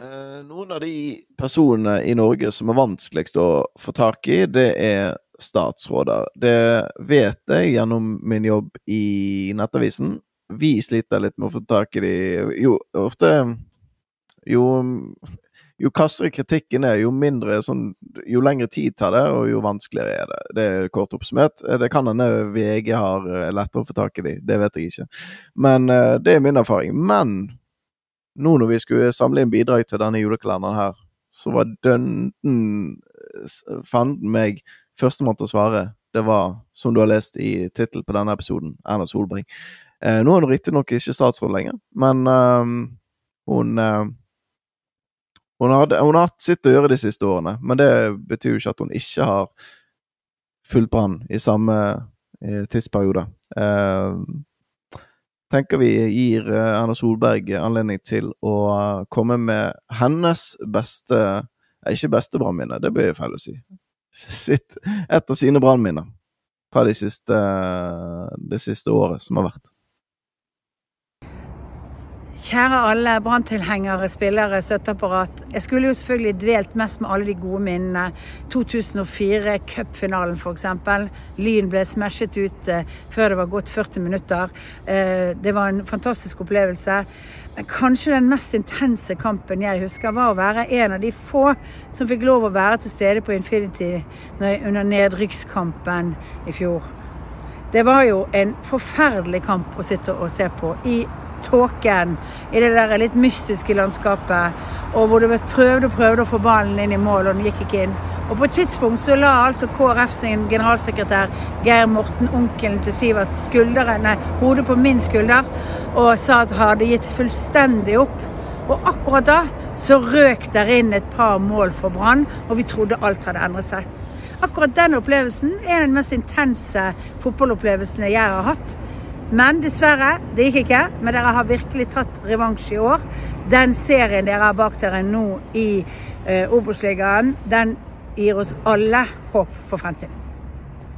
Eh, noen av de personene i Norge som er vanskeligst å få tak i, det er statsråder. Det vet jeg gjennom min jobb i Nettavisen. Vi sliter litt med å få tak i de Jo, ofte Jo, jo kassere kritikken er, jo mindre sånn Jo lengre tid tar det, og jo vanskeligere er det. Det er kort oppsummert. Det kan hende VG har eh, lettere å få tak i de, det vet jeg ikke. Men eh, det er min erfaring. Men nå når vi skulle samle inn bidrag til denne julekalenderen her, så var dønden fanden meg førstemann til å svare. Det var, som du har lest i tittelen på denne episoden, Erna Solberg. Eh, nå er hun riktignok ikke statsråd lenger, men eh, hun eh, hun, hadde, hun har hatt sitt å gjøre de siste årene, men det betyr jo ikke at hun ikke har fulgt brann i samme eh, tidsperiode. Tenker vi gir eh, Erna Solberg anledning til å komme med hennes beste Ikke beste brannminne, det blir feil å si. Sitt, et av sine brannminner fra det siste, det siste året som har vært. Kjære alle branntilhengere, spillere, støtteapparat. Jeg skulle jo selvfølgelig dvelt mest med alle de gode minnene. 2004, cupfinalen f.eks. Lyn ble smashet ut eh, før det var gått 40 minutter. Eh, det var en fantastisk opplevelse. Men kanskje den mest intense kampen jeg husker, var å være en av de få som fikk lov å være til stede på Infinity under nedrykkskampen i fjor. Det var jo en forferdelig kamp å sitte og se på. i tåken, i det der litt mystiske landskapet. Og hvor du prøvde og prøvde å få ballen inn i mål, og den gikk ikke inn. Og på et tidspunkt så la altså KrF sin generalsekretær Geir Morten, onkelen til Sivert, skulderen, nei, hodet på min skulder og sa at han hadde gitt fullstendig opp. Og akkurat da så røk der inn et par mål for Brann, og vi trodde alt hadde endret seg. Akkurat den opplevelsen er den mest intense fotballopplevelsen jeg har hatt. Men dessverre, det gikk ikke. Men dere har virkelig tatt revansj i år. Den serien dere har bak dere nå i eh, Obos-ligaen, den gir oss alle håp for fremtiden.